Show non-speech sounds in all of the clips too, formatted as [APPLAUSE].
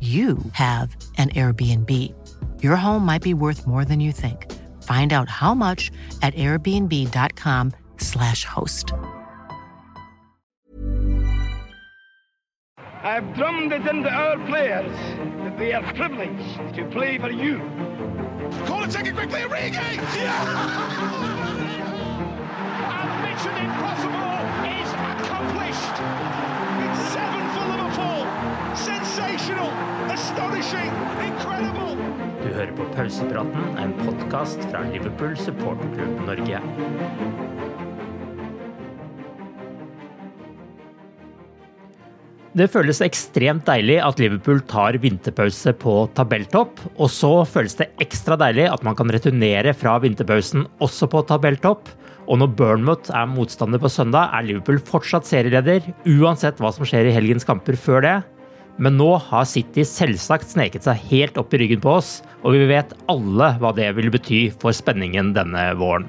you have an Airbnb. Your home might be worth more than you think. Find out how much at airbnb.com/slash host. I've drummed it into our players that they are privileged to play for you. Call it second quickly, Origi! And [LAUGHS] Mission Impossible is accomplished. Du hører på Pausepraten, en podkast fra Liverpool supporterklubb Norge. Det føles ekstremt deilig at Liverpool tar vinterpause på tabelltopp, og så føles det ekstra deilig at man kan returnere fra vinterpausen også på tabelltopp. Og når Burnmouth er motstander på søndag, er Liverpool fortsatt serieleder, uansett hva som skjer i helgens kamper før det. Men nå har City selvsagt sneket seg helt opp i ryggen på oss, og vi vet alle hva det vil bety for spenningen denne våren.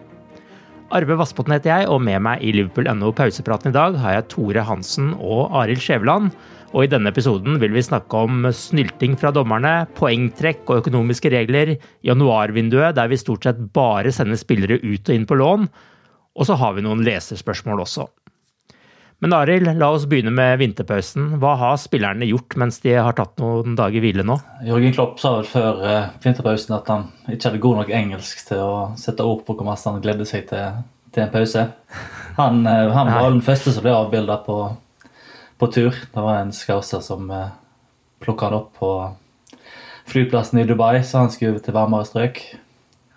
Arve Vassbotn heter jeg, og med meg i Liverpool.no pausepraten i dag har jeg Tore Hansen og Arild Skjæveland. Og i denne episoden vil vi snakke om snylting fra dommerne, poengtrekk og økonomiske regler, januarvinduet der vi stort sett bare sender spillere ut og inn på lån, og så har vi noen leserspørsmål også. Men Arild, la oss begynne med vinterpausen. Hva har spillerne gjort mens de har tatt noen dager hvile nå? Jørgen Klopp sa vel før uh, vinterpausen at han ikke hadde god nok engelsk til å sette ord på hvor masse han gledde seg til, til en pause. Han, uh, han var den første som ble avbilda på, på, tur. Det var en skauser som eh, plukka han opp på flyplassen i Dubai, så han skulle til varmere strøk.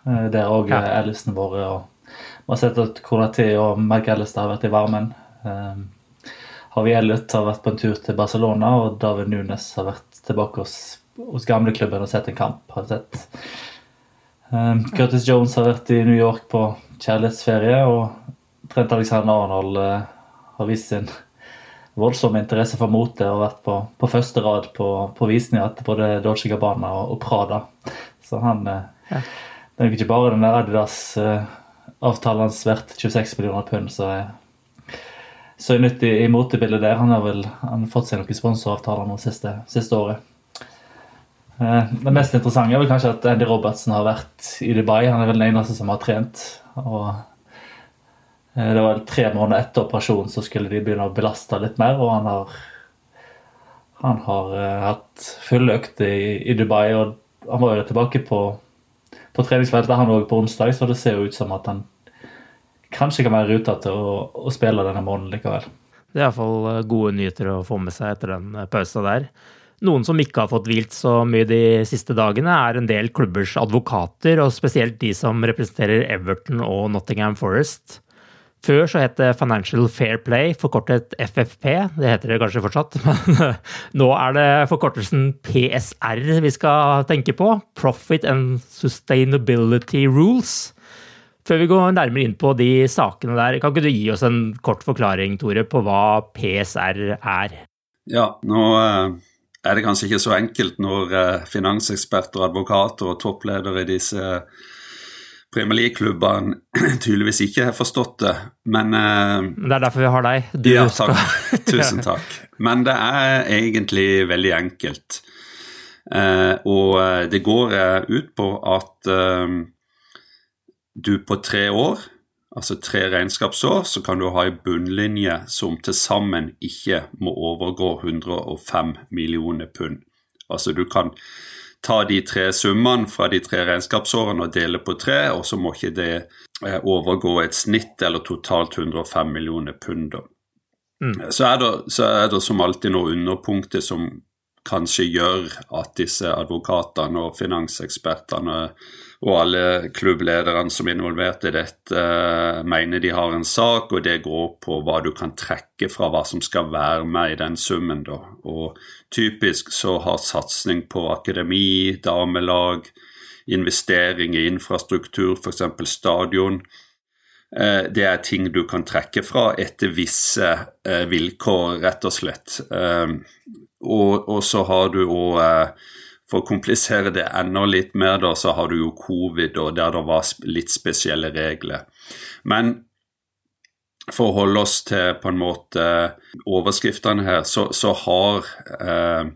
Der òg ja. Ellison vår og vi har sett at Konaté og Mark Ellestad har vært i varmen. Um, Harvey Elliot har vært på en tur til Barcelona, og David Nunes har vært tilbake hos, hos gamleklubben og sett en kamp. har sett. Um, Curtis Jones har vært i New York på kjærlighetsferie, og Trent Alexander Arnold uh, har vist sin voldsom interesse for mote og vært på, på første rad på, på visninger til både Dolce Gabbana og, og Prada. Så han uh, ja. Det er jo ikke bare den der Adidas-avtalen uh, hans verdt 26 millioner pund, så er så i i, i motebildet der. Han har vel han har fått seg noen sponsoravtaler nå siste, siste året. Eh, det mest interessante er vel kanskje at Andy Robertsen har vært i Dubai. Han er vel den eneste som har trent. og eh, Det var tre måneder etter operasjonen så skulle de begynne å belaste litt mer. og han har, han har uh, hatt fulle økter i, i, Dubai. og Han var jo tilbake på, på treningsfeltet han òg på onsdag, så det ser jo ut som at han kanskje kan være ruta til å, å spille denne måneden likevel. Det er iallfall eh, gode nyheter å få med seg etter den eh, pausa der. Noen som ikke har fått hvilt så mye de siste dagene, er en del klubbers advokater, og spesielt de som representerer Everton og Nottingham Forest. Før så het det Financial Fair Play, forkortet FFP. Det heter det kanskje fortsatt, [LAUGHS] men nå er det forkortelsen PSR vi skal tenke på. Profit and Sustainability Rules. Før vi går nærmere inn på de sakene der, kan ikke du gi oss en kort forklaring, Tore, på hva PSR er? Ja, nå eh, er det kanskje ikke så enkelt når eh, finanseksperter, advokater og toppledere i disse Premier League-klubbene [CLEARS THROAT] tydeligvis ikke har forstått det, men eh, Det er derfor vi har deg. Du ja, takk. [LAUGHS] Tusen takk. Men det er egentlig veldig enkelt. Eh, og eh, det går eh, ut på at eh, du på tre år altså tre regnskapsår, så kan du ha en bunnlinje som til sammen ikke må overgå 105 millioner pund. Altså du kan ta de tre summene fra de tre regnskapsårene og dele på tre, og så må ikke det eh, overgå et snitt eller totalt 105 millioner pund. Mm. Så, er det, så er det som alltid noe underpunktet som kanskje gjør at disse advokatene og finansekspertene og alle klubblederne som er involvert i dette, uh, mener de har en sak, og det går på hva du kan trekke fra hva som skal være med i den summen. Da. Og typisk så har satsing på akademi, damelag, investering i infrastruktur, f.eks. stadion, uh, det er ting du kan trekke fra etter visse uh, vilkår, rett og slett. Og, og, så har du òg for å komplisere det enda litt mer, da, så har du jo covid, og der det var litt spesielle regler. Men for å holde oss til på en måte overskriftene her, så, så har eh,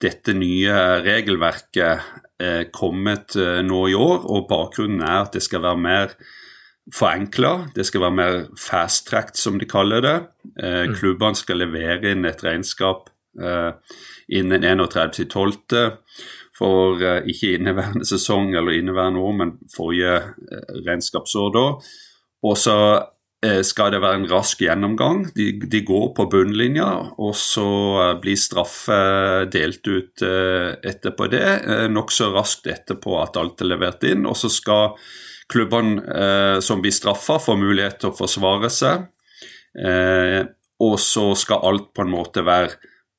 dette nye regelverket eh, kommet eh, nå i år, og bakgrunnen er at det skal være mer forenkla. Det skal være mer fast-tracked, som de kaller det. Eh, mm. Klubbene skal levere inn et regnskap eh, innen 31.12. For uh, ikke inneværende sesong eller inneværende år, men forrige uh, regnskapsår da. Og så skal det være en rask gjennomgang. De, de går på bunnlinja, og så blir straffe delt ut etterpå det. Nokså raskt etterpå at alt er levert inn. Og så skal klubbene som blir straffa, få mulighet til å forsvare seg. og så skal alt på en måte være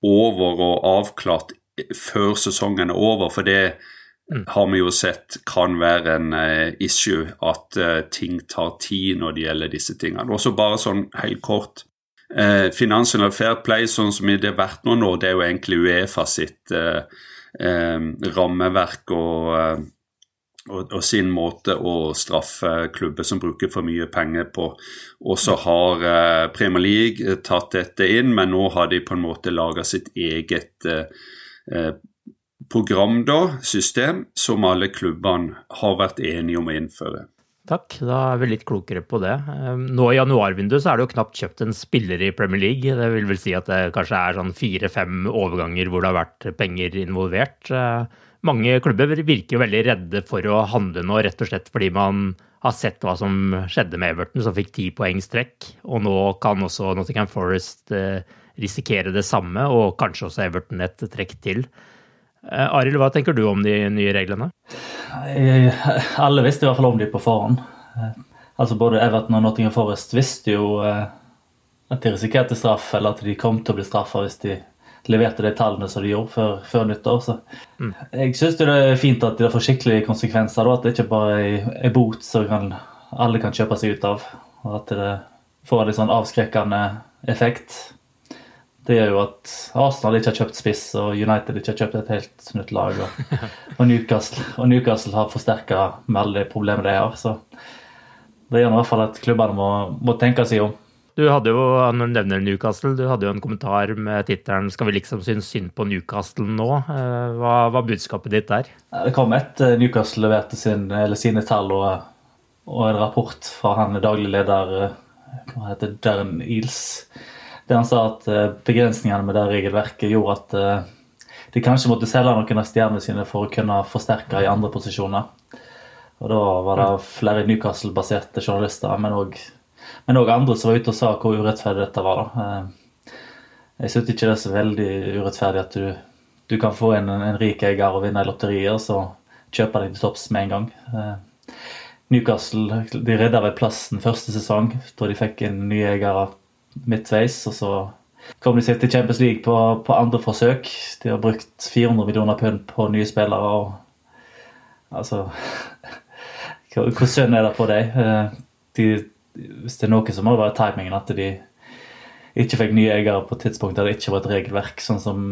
over og avklart før sesongen er over, for det mm. har vi jo sett kan være en uh, issue at uh, ting tar tid når det gjelder disse tingene. Også bare sånn helt kort. Eh, Financial Fair Play, sånn som det har vært nå, det er jo egentlig Uefa sitt rammeverk og og, og, sin måte å straffe klubber som bruker for mye penger på. Og så har eh, Premier League tatt dette inn, men nå har de på en måte laga sitt eget eh, eh, program, da, system, som alle klubbene har vært enige om å innføre. Takk, da er vi litt klokere på det. Eh, nå i januarvinduet så er det jo knapt kjøpt en spiller i Premier League. Det vil vel si at det kanskje er sånn fire-fem overganger hvor det har vært penger involvert. Eh, mange klubber virker jo veldig redde for å handle nå, rett og slett fordi man har sett hva som skjedde med Everton, som fikk ti poengs trekk. Og nå kan også Nottingham Forest eh, risikere det samme, og kanskje også Everton et trekk til. Eh, Arild, hva tenker du om de nye reglene? Alle visste i hvert fall om de på forhånd. Eh, altså Både Everton og Nottingham Forest visste jo at de risikerte straff, eller at de kom til å bli straffa hvis de leverte de tallene som de gjorde før, før nyttår. Så. Mm. Jeg syns det er fint at det får skikkelige konsekvenser. Da, at det ikke bare er en bot som kan, alle kan kjøpe seg ut av. Og at det får en litt sånn avskrekkende effekt. Det gjør jo at Arsenal ikke har kjøpt spiss, og United ikke har kjøpt et helt nytt lag. Og, [LAUGHS] og, Newcastle, og Newcastle, har forsterka med alle de problemene de har. Så det gjør i hvert fall at klubbene må, må tenke seg om. Du hadde jo, når du nevner Newcastle, du hadde jo en kommentar med tittelen 'Skal vi liksom synes synd på Newcastle nå'? Eh, hva var budskapet ditt der? Det kom et eh, Newcastle leverte sin, sine tall og, og, en rapport fra han daglig leder eh, hva heter Darren Eels. Der han sa at begrensningene med det regelverket gjorde at de kanskje måtte selge noen av stjernene sine for å kunne forsterke i andre posisjoner. Og Da var det flere Newcastle-baserte journalister, men òg men òg andre som var ute og sa hvor urettferdig dette var. da. Eh, jeg syns ikke det er så veldig urettferdig at du, du kan få en, en rik eier og vinne i lotteriet, og så kjøpe deg til topps med en gang. Eh, Newcastle de redda vel plassen første sesong. da de fikk en ny eier midtveis. Og så kom de seg til Champions League på, på, andre forsøk. De har brukt 400 millioner pund på nye spillere. og altså [LAUGHS] Hvor synd er det på dem? Eh, de hvis det er noe som må være timingen, at de, ikke fikk nye eiere på et tidspunkt der det ikke var et regelverk, sånn som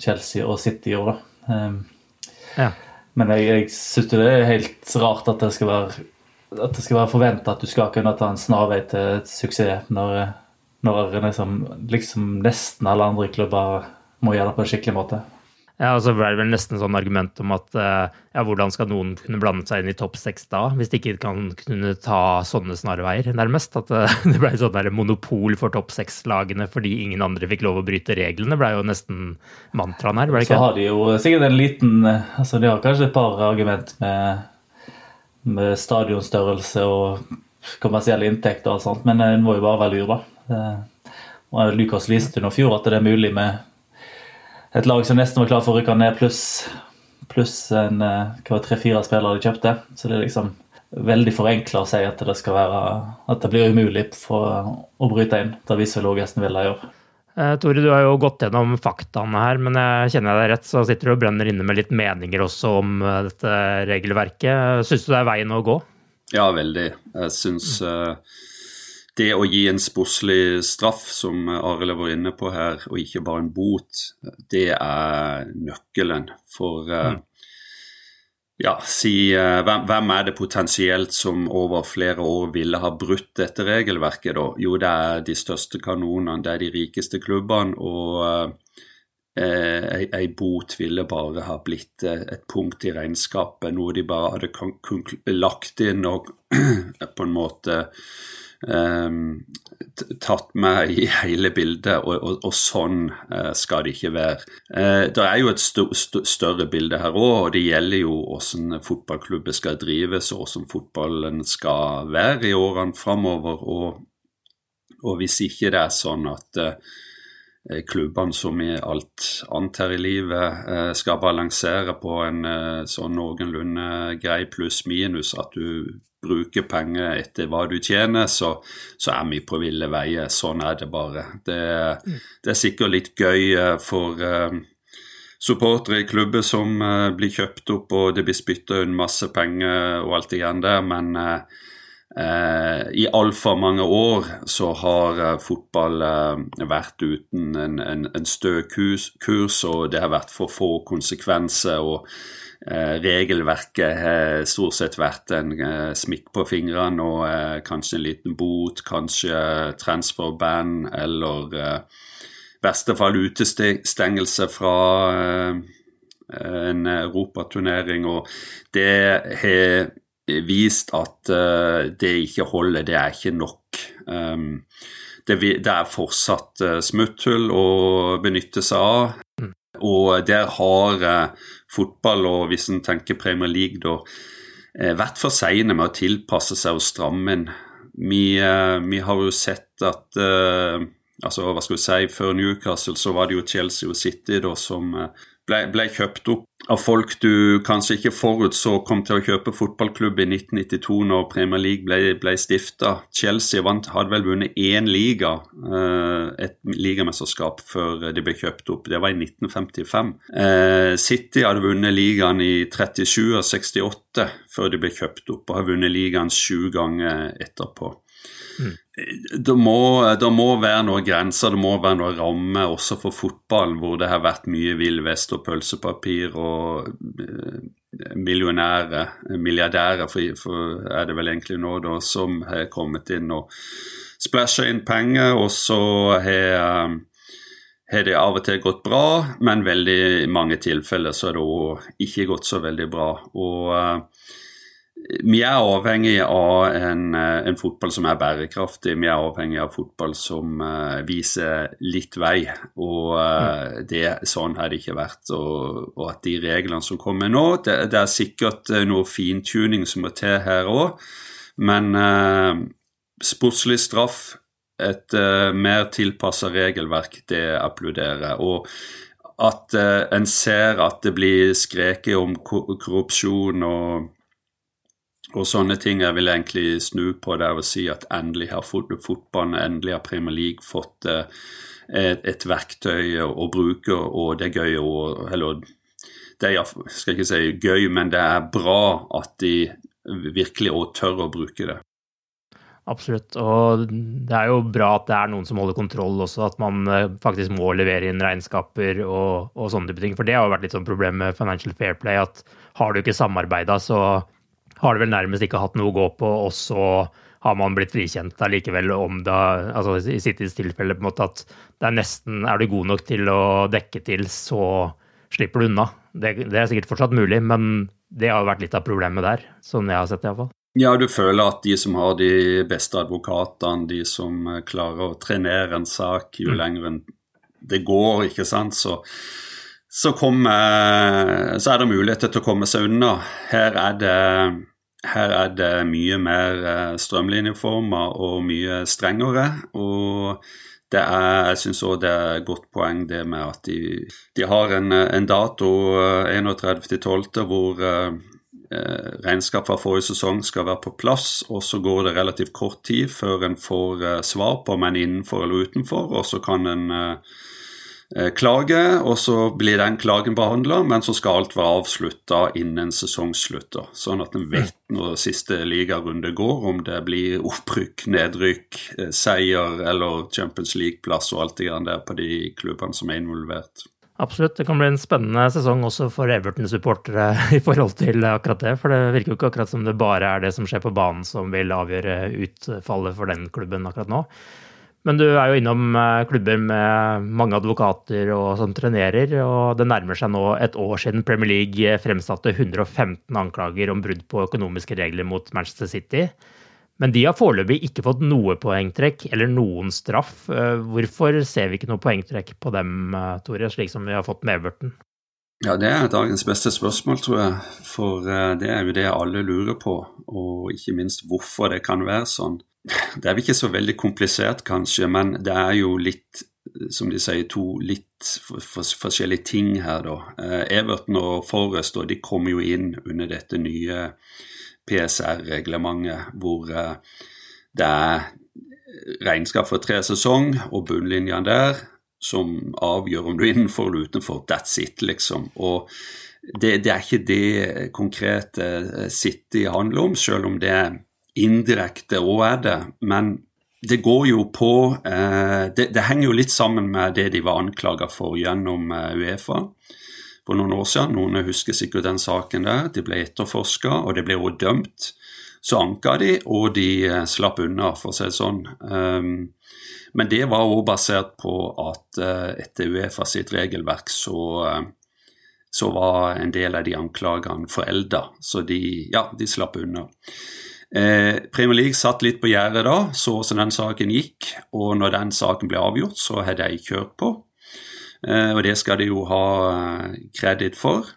Chelsea og City gjorde. Um, Ja. Men jeg, jeg syns det er helt rart at det skal være at det skal være forventa at du skal kunne ta en snarvei til suksess når, når liksom, liksom nesten alle andre klubber må gjøre det på en skikkelig måte. Ja, og så ble det vel nesten sånn argument om at eh, ja, hvordan skal noen kunne blande seg inn i topp seks da, hvis de ikke kan kunne ta sånne snarveier, nærmest. At eh, [LAUGHS] det ble sånn der monopol for topp seks-lagene fordi ingen andre fikk lov å bryte reglene. Ble jo nesten mantraen her, ble det ikke? Så har de jo sikkert en liten altså De har kanskje et par argument med, med stadionstørrelse og kommersielle inntekter og sånt, men den må jo bare være lur, da. Og Lukas viste nå i fjor at det er mulig med et lag som nesten var klar for å rykke ned, pluss pluss en eh, tre-fire spillere de kjøpte. Så det er liksom veldig forenkla å si at det skal være at det blir umulig for å bryte inn. Det viser vel òg Aston Villa i år. Eh, Tore, du har jo gått gjennom faktaene her, men jeg kjenner jeg deg rett, så sitter du og brenner inne med litt meninger også om eh, dette regelverket. Syns du det er veien å gå? Ja, veldig. Jeg syns eh, det å gi en sportslig straff, som Arild var inne på her, og ikke bare en bot, det er nøkkelen. For eh, ja, si eh, hvem, hvem er det potensielt som over flere år ville ha brutt dette regelverket, da? Jo, det er de største kanonene, det er de rikeste klubbene. og eh, ei, ei bot ville bare ha blitt eh, et punkt i regnskapet, noe de bare hadde lagt inn og [CLEARS THROAT] på en måte eh, tatt med i hele bildet, og, og, og sånn eh, skal det ikke være. Eh, det er jo et større bilde her òg, og det gjelder jo hvordan fotballklubben skal drives, og hvordan fotballen skal være i årene framover. Og, og hvis ikke det er sånn at eh, klubbene som i alt annet her i livet skal balansere på en sånn noenlunde grei pluss-minus, at du bruker penger etter hva du tjener, så, så er vi på ville veier. Sånn er det bare. Det, det er sikkert litt gøy eh, for uh, supportere i klubber som uh, blir kjøpt opp og det blir spytta inn masse penger og alt det greiene der, men uh, I altfor mange år så har fotball vært uten en, en, en stø kurs, og det har vært for få konsekvenser. og Regelverket har stort sett vært en eh, smikk på fingrene og eh, kanskje en liten bot, kanskje transferband eller eh, i verste fall utestengelse fra eh, en europaturnering. og det har vist at det ikke holder, det er ikke nok. Det, er fortsatt smutthull å benytte seg av. Og der har uh, fotball, og hvis en tenker Premier League, da, uh, vært for seine med å tilpasse seg og stramme inn. Vi, uh, vi har jo sett at altså hva skal vi si, Før Newcastle så var det jo Chelsea og City da, som ble, ble kjøpt opp av folk du kanskje ikke forutså kom til å kjøpe fotballklubb i 1992 når Premier League ble, ble stifta. Chelsea vant, hadde vel vunnet én liga, eh, et ligamesterskap, før de ble kjøpt opp. Det var i 1955. Eh, City hadde vunnet ligaen i 37 og 68 før de ble kjøpt opp, og har vunnet ligaen sju ganger etterpå. Det må, det må være noen grenser, det må være noen rammer også for fotballen, hvor det har vært mye vill vest og pølsepapir og millionære, millionærer, milliardærer for, for er det vel egentlig nå, da, som har kommet inn og splæsja inn penger, og så har eh, det av og til gått bra, men veldig mange tilfeller så har det òg ikke gått så veldig bra. Og eh, vi er avhengig av en, eh, en fotball som er bærekraftig. Vi er avhengig av fotball som uh, viser litt vei. Og uh, det, sånn har det ikke vært. Og, og at de reglene som kommer nå, det, det er sikkert noe fintuning som må til her òg. Men uh, sportslig straff, et mer tilpassa regelverk, det applauderer. Og at en ser at det blir skreket om korrupsjon og og sånne ting jeg vil egentlig snu på der og si at endelig har fot fotballen, endelig har Premier League fått eh, et, et verktøy å, bruke, og det er gøy å Eller det er skal ikke si gøy, men det er bra at de virkelig òg tør å bruke det. Absolutt. Og det er jo bra at det er noen som holder kontroll også, at man eh, faktisk må levere inn regnskaper og, og sånne type ting. For det har jo vært litt sånn problem med Financial Fair Play, at har du ikke samarbeida, så har det vel nærmest ikke hatt noe å gå på, og så har man blitt frikjent allikevel om det altså I Citys tilfelle på en måte at det er nesten Er du god nok til å dekke til, så slipper du unna. Det, det er sikkert fortsatt mulig, men det har vært litt av problemet der, sånn jeg har sett det iallfall. Ja, du føler at de som har de beste advokatene, de som eh, klarer å trenere en sak jo mm. lenger det går, ikke sant, så, så, kommer, så er det muligheter til å komme seg unna. Her er det, her er det mye mer strømlinjeformer strømlinjeforma og mye strengere. og er, jeg syns òg det er et godt poeng det med at de, de har en, en dato 31.12. Eh, hvor Eh, regnskap fra forrige sesong skal være på plass, og så går det relativt kort tid før en får eh, svar på om en er innenfor eller utenfor, og så kan en eh, klage, og så blir den klagen behandla, men så skal alt være avslutta innen sesongslutter. Sånn at en vet når siste ligarunde går, om det blir opprykk, nedrykk, seier eller Champions League-plass og alt det grann der på de klubbene som er involvert. Absolutt. Det kan bli en spennende sesong også for Everton-supportere [LAUGHS] i forhold til akkurat det. For det virker jo ikke akkurat som det bare er det som skjer på banen som vil avgjøre utfallet for den klubben akkurat nå. Men du er jo innom eh, klubber med mange advokater og som trenerer, og det nærmer seg nå et år siden Premier League fremsatte 115 anklager om brudd på økonomiske regler mot Manchester City. Men de har foreløpig ikke fått noe poengtrekk eller noen straff. Eh, hvorfor ser vi ikke noe poengtrekk på dem, eh, Tore, slik som vi har fått med Everton? Ja, Det er dagens beste spørsmål, tror jeg. For eh, det er jo det alle lurer på, og ikke minst hvorfor det kan være sånn. Det er vel ikke så veldig komplisert, kanskje, men det er jo litt, som de sier, to litt forskjellige ting her, da. Everton og Forrest de kommer jo inn under dette nye PSR-reglementet, hvor eh, det er regnskap for tre sesong og bunnlinjene der som avgjør om du er innenfor eller utenfor. That's it, liksom. Og det, det er ikke det konkrete eh, City handler om, selv om det indirekte òg er det. Men det går jo på eh, det, det, henger jo litt sammen med det de var anklaga for gjennom eh, Uefa for noen år siden. Noen husker sikkert den saken der. De ble etterforska, og det ble også dømt. Så anka de, og de eh, slapp unna, for å si det sånn. Um, men det var også basert på at uh, etter Uefa sitt regelverk så, uh, så var en del av de anklagene forelda, så de, ja, de slapp unna. Eh, Premier League satt litt på gjerdet da, så hvordan den saken gikk. Og når den saken ble avgjort, så hadde de kjørt på. Eh, og det skal de jo ha eh, kreditt for.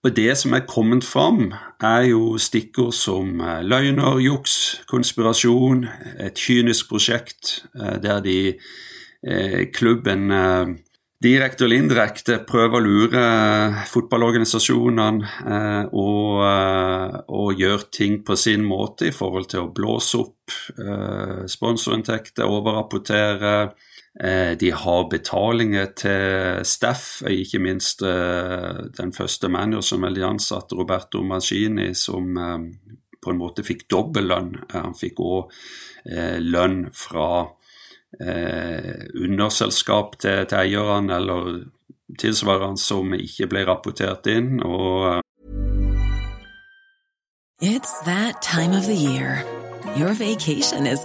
Og det som er kommet fram, er jo stikkord som eh, løgner, juks, konspirasjon, et kynisk prosjekt der de klubben direkte eller indirekte prøver å lure fotballorganisasjonene og, og gjøre ting på sin måte i forhold til å blåse opp sponsorinntekter, overrapportere Eh, de har betalinger til staff, ikke minst eh, den første manager som vel ansatt, Roberto Mancini, som eh, på en måte fikk dobbel lønn. Han fikk òg lønn fra underselskap til, eierne, eller tilsvarende, som ikke ble rapportert inn. og It's that time of the year. Your vacation is.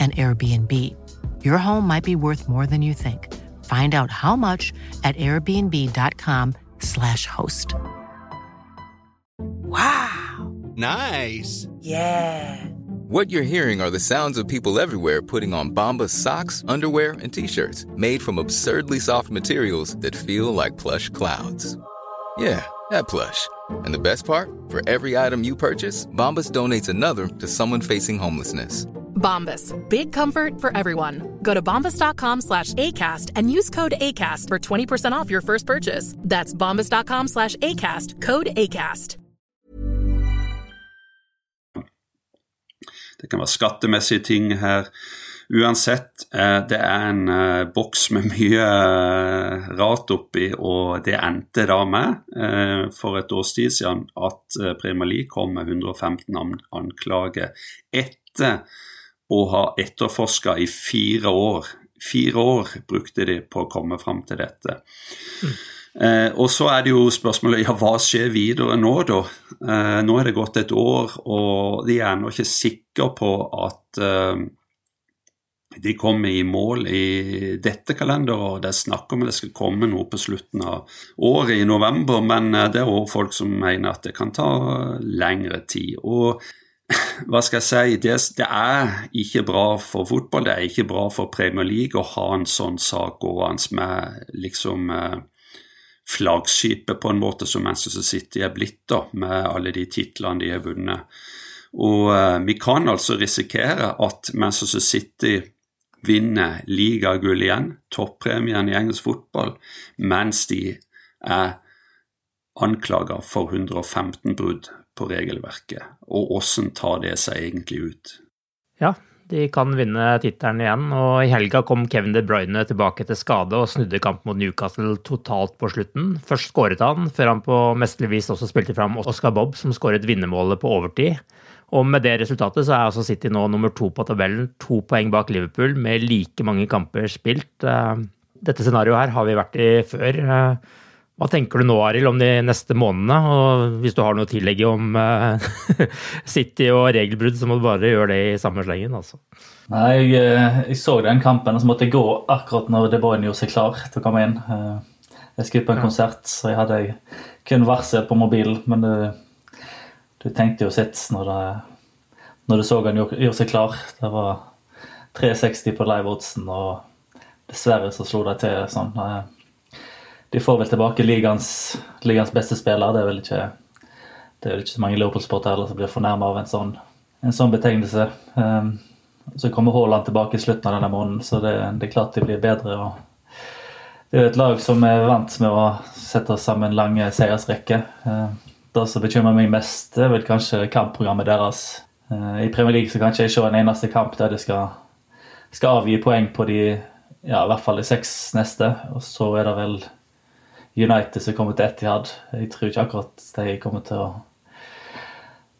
an Airbnb. Your home might be worth more than you think. Find out how much at airbnb.com/slash host. Wow. Nice. Yeah. What you're hearing are the sounds of people everywhere putting on Bombas socks, underwear, and t-shirts made from absurdly soft materials that feel like plush clouds. Yeah, that plush. And the best part? For every item you purchase, Bombas donates another to someone facing homelessness. Bombas. Big comfort for everyone. Go to bombas.com slash ACAST and use code ACAST for 20% off your first purchase. That's bombas.com slash ACAST. Code ACAST. Det kan være skattemessige ting her. Uansett, eh, det er en eh, boks med mye rat rart oppi, og det endte da med for et års tid siden at Premier League kom med 115 anklager etter å ha etterforska i fire år. Fire år brukte de på å komme fram til dette. Mm. Eh, og så er det jo spørsmålet ja, hva skjer videre nå, da? Eh, nå er det gått et år, og de er ennå ikke sikre på at eh, de kommer i mål i dette kalenderåret. Det er snakk om at det skal komme noe på slutten av året, i november, men eh, det er òg folk som mener at det kan ta lengre tid. Og hva skal jeg si, det, det, er ikke bra for fotball, det er ikke bra for Premier League å ha en sånn sak gående med liksom eh, flaggskipet på en måte som Manchester City er blitt, da, med alle de titlene de har vunnet. Og eh, vi kan altså risikere at Manchester City vinner ligagull igjen, toppremien i engelsk fotball, mens de er anklaga for 115 brudd på regelverket. Og åssen tar det seg egentlig ut? Ja, de kan vinne tittelen igjen, og i helga kom Kevin De Bruyne tilbake til skade og snudde kamp mot Newcastle totalt på slutten. Først skåret han, før han på mesterlig vis også spilte fram Oscar Bob, som skåret vinnermålet på overtid. Og med det resultatet så er altså City nå nummer to på tabellen, to poeng bak Liverpool, med like mange kamper spilt. Eh, dette scenarioet her har vi vært i før. Eh, hva tenker du nå, Arild, om de neste månedene? Og hvis du har noe å tillegge om uh, [LAUGHS] City og regelbrudd, så må du bare gjøre det i samme slengen, altså. Nei, jeg, jeg, så den kampen, og så måtte jeg gå akkurat når De Bruyne gjorde seg klar til å komme inn. Jeg skulle på en ja. konsert, så jeg hadde kun varsel på mobilen. Men du, du tenkte jo sitt når, det, når du så han gjorde, seg klar. Det var 360 på live-oddsen, og dessverre så slo de til sånn. Eh, de får vel tilbake ligaens, ligaens beste spiller. Det er vel ikke, er vel ikke så mange Liverpool-sportere som blir fornærma av en sånn, en sånn betegnelse. Um, så kommer Haaland tilbake i slutten av denne måneden, så det, det er klart de blir bedre. og Det er jo et lag som er vant med å sette sammen lange seiersrekker. Uh, det som bekymrer meg mest, er vel kanskje kampprogrammet deres. Eh, I Premier League så kan ikke jeg se en eneste kamp der de skal, skal avgi poeng på de ja, i hvert fall de seks neste. Og så er det vel United som kommer til Etihad. Jeg tror ikke akkurat de kommer til å,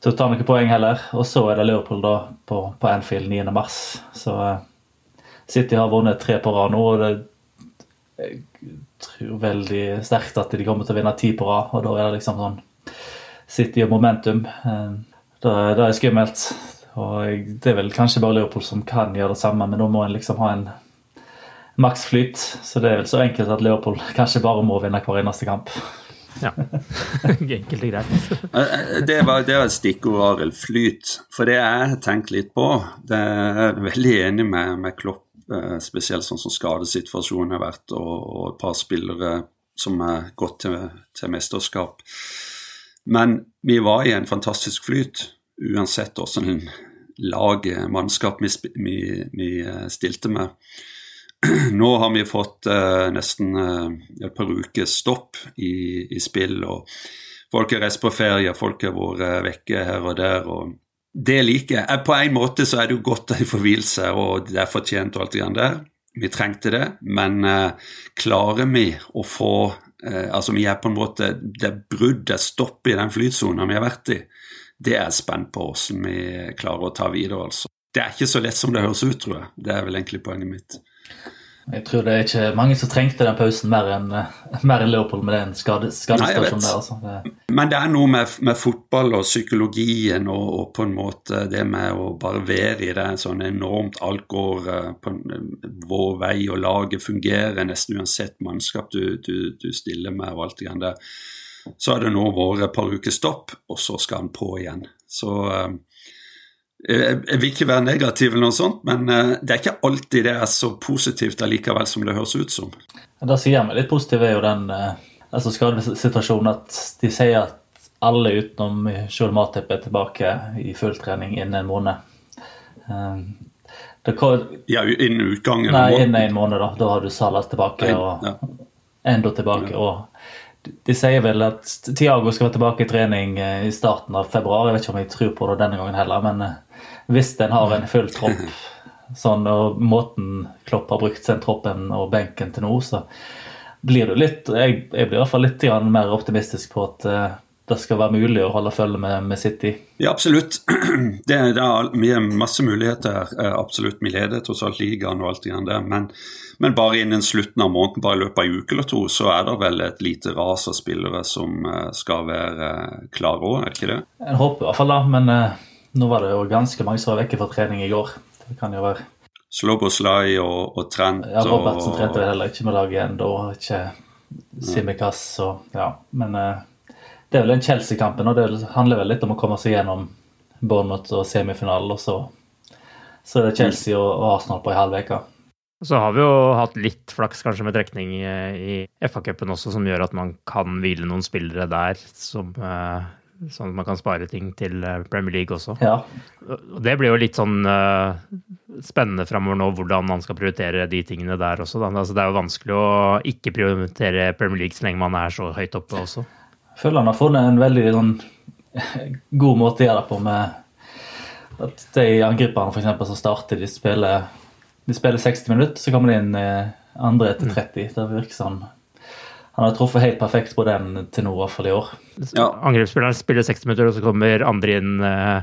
til å ta noen poeng heller. Og så er det Liverpool da på, på Anfield 9.3. Så uh, City har vunnet tre på rad nå. og det jeg tror veldig sterkt at de kommer til å vinne ti på rad. Og da er det liksom sånn City og momentum. Eh, det, det er skummelt. Og det er vel kanskje bare Liverpool som kan gjøre det samme, men da må en liksom ha en maksflyt. Så det er vel så enkelt at Leopold [LAUGHS] kanskje bare må vinne hver eneste kamp. Ja. [LAUGHS] Enkelt og greit. [LAUGHS] det var, det var et stikkord, Arild. Flyt. For det jeg har tenkt litt på, det er jeg veldig enig med, med Klopp, spesielt sånn som skadesituasjonen har vært, og, og et par spillere som har gått til, til mesterskap. Men vi var i en fantastisk flyt, uansett hvordan lag, mannskap vi, vi, vi stilte med. [CLEARS THROAT] Nå har vi fått uh, nesten uh, et par uker stopp i, i, spill, og folk har reist på ferie, folk har vært vekke her og der. og Det liker jeg. På en måte så er det jo godt får seg, og det er fortjent og alt det der. Vi trengte det, men uh, klarer vi å få Altså, vi er på en måte Det brudd, det stopp i den flytsonen vi har vært i, det er jeg spent på hvordan vi klarer å ta videre, altså. Det er ikke så lett som det høres ut, tror jeg. Det er vel egentlig poenget mitt. Jeg tror det er ikke mange som trengte den pausen mer enn mer en Leopold med den skade, skadestasjonen der. Altså. Det... Men det er noe med, med fotball og psykologien og, og, på en måte det med å bare være i det sånn enormt Alt går uh, på vår vei, og laget fungerer nesten uansett mannskap du, du, du stiller med og alt det der. Så har det nå vært et par uker stopp, og så skal han på igjen. Så jeg vil ikke være negativ, eller noe sånt, men eh, det er ikke alltid det er så positivt allikevel som det høres ut som. Det sier meg litt positiv, er jo den eh, altså skadesituasjonen at de sier at alle utenom Sjol Matip er tilbake i full trening innen en måned. Eh, kan, ja, innen utgangen Nei, innen en måned. Da Da har du Salas tilbake og ja. Endo tilbake. Ja. og de sier vel at Tiago skal være tilbake i trening i starten av februar. Jeg vet ikke om jeg tror på det denne gangen heller, men hvis en har en full tropp, sånn, og måten Klopp har brukt den troppen og benken til nå, så blir du litt Jeg, jeg blir i hvert fall litt mer optimistisk på at uh, det skal være mulig å holde følge med, med City. Ja, absolutt. [CLEARS THROAT] Det, det er masse muligheter. Eh, absolutt. Vi leder tross alt ligaen og alt det der. Men, men, bare innen slutten av måneden, bare i løpet av en uke eller to, så er det vel et lite ras av spillere som uh, skal være klare òg, er det ikke det? Jeg håper i hvert fall det, men uh, nå var det jo ganske mange som var vekke fra trening i går. Det kan jo være Sloboslai og, og Trent Ja, Robertsen og... trente heller ikke med laget ennå. Ikke Simikaz og Ja, men uh, det er vel den Chelsea-kampen, og det handler vel litt om å komme seg gjennom Bournemouth og semifinalen, og så, så er det Chelsea og, og Arsenal på ei halv uke. Så har vi jo hatt litt flaks kanskje med trekning i FA-cupen også, som gjør at man kan hvile noen spillere der som uh, Sånn at man kan spare ting til eh, Premier League også. Ja. Det blir jo litt sånn uh, spennende framover nå hvordan man skal prioritere de tingene der også. Altså, det er jo vanskelig å ikke prioritere Premier League så lenge man er så høyt oppe også. Jeg føler han har funnet en veldig sånn, [LAUGHS] god måte å gjøre det på med at de angriperne f.eks. som starter, de spiller, de spiller 60 minutter, så kommer de inn eh, andre etter 30. Mm. Det virker sånn han har truffet helt perfekt på den til nå, i hvert fall i år. Ja. Angrepsspilleren spiller 60 minutter, og så kommer andre inn eh,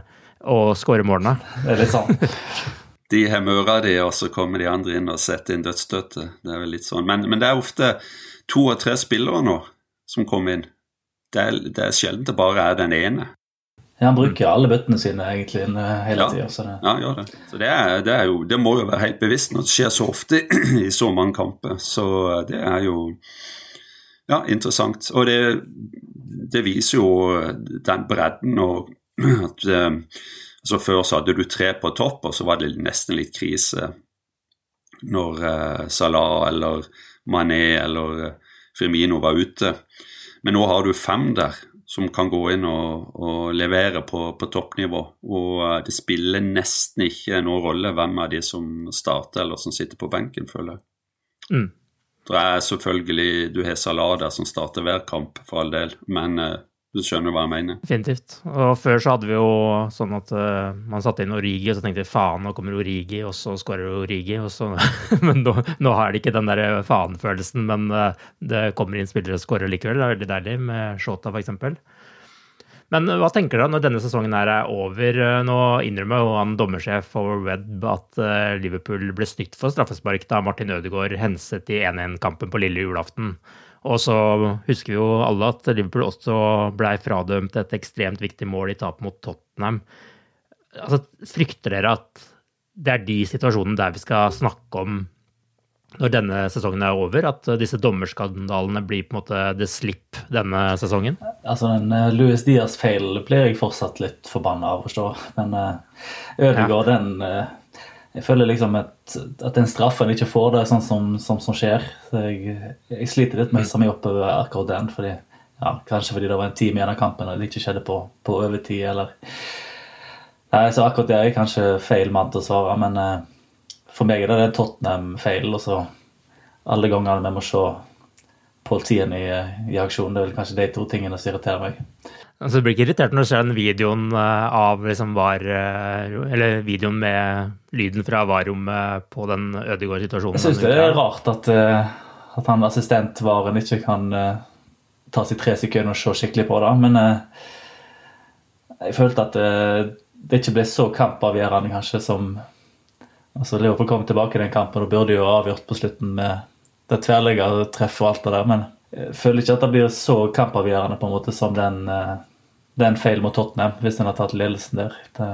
og skårer målene. [LAUGHS] Det er litt sånn. de har møra de, og så kommer de andre inn og setter inn dødsstøtet. Det er vel litt sånn. Men, men, det er ofte to og tre spillere nå som kommer inn. Det er, det er sjelden det bare er den ene. Ja, Han bruker alle bøttene sine egentlig hele ja. tida. Ja, gjør det. Så det, er, det, er jo, det må jo være helt bevisst når det skjer så ofte [CLEARS THROAT] i så mange kamper. Så det er jo ja, interessant. Og det, det viser jo den bredden og at eh, altså Før så hadde du tre på topp, og så var det nesten litt krise når eh, Salah eller Mané eller eh, Firmino var ute. Men nå har du fem der som kan gå inn og, og levere på, på, toppnivå. Og det spiller nesten ikke noen rolle hvem av de som starter eller som sitter på benken, føler jeg. Mm. Det er selvfølgelig Du har Salada som starter hver kamp, for all del, men uh, du skjønner hva jeg mener. Definitivt. Og før så hadde vi jo sånn at uh, man satte inn Origi, og så tenkte vi faen, nå kommer Origi, og så skårer Origi. Og så, [LAUGHS] men nå, nå har de ikke den der faen-følelsen, men uh, det kommer inn spillere og skårer likevel. Det er veldig deilig med Shota, f.eks. Men hva tenker dere når denne sesongen er over? Nå innrømmer jo han dommersjef for Webb at eh, Liverpool ble snytt for straffespark da Martin Ødegaard henset i 1-1-kampen på lille julaften. Og så husker vi jo alle at Liverpool også blei fradømt et ekstremt viktig mål i tap mot Tottenham. Altså, frykter dere at det er de situasjonene der vi skal snakke om når denne sesongen er over, at disse dommerskandalene blir på en måte the slip denne sesongen? Altså, den uh, Louis Diaz-feil blir jeg fortsatt litt forbanna av å forstå. Men uh, Ødegaard, ja. den uh, Jeg føler liksom at, at den straffen ikke får det sånn som, som, som skjer. Så jeg, jeg, sliter litt med å hisse meg opp over akkurat den. fordi ja, Kanskje fordi det var en time igjen av kampen og det ikke skjedde på, på overtid, eller Nei, så akkurat det er jeg kanskje feil mann til å svare, men for meg er det en Tottenham-feil. Og så alle gangene vi må se politien i, i aksjon. Det er vel kanskje de to tingene som irriterer meg. Altså, du blir ikke irritert når du ser den videoen eh, av liksom var eh, Eller videoen med lyden fra var-rommet på den Ødegaard-situasjonen? Jeg syns det er rart at, eh, at han assistentvaren ikke kan ta seg tre sekunder og se skikkelig på det. Men jeg følte at det ikke ble så kampavgjørende kanskje som Altså Liverpool kom tilbake i den kampen og burde jo avgjort på slutten med det tverrliggende treffet og alt det der, men jeg føler ikke at det blir så kampavgjørende på en måte som den, eh, den feil mot Tottenham, hvis en har tatt ledelsen der. Det,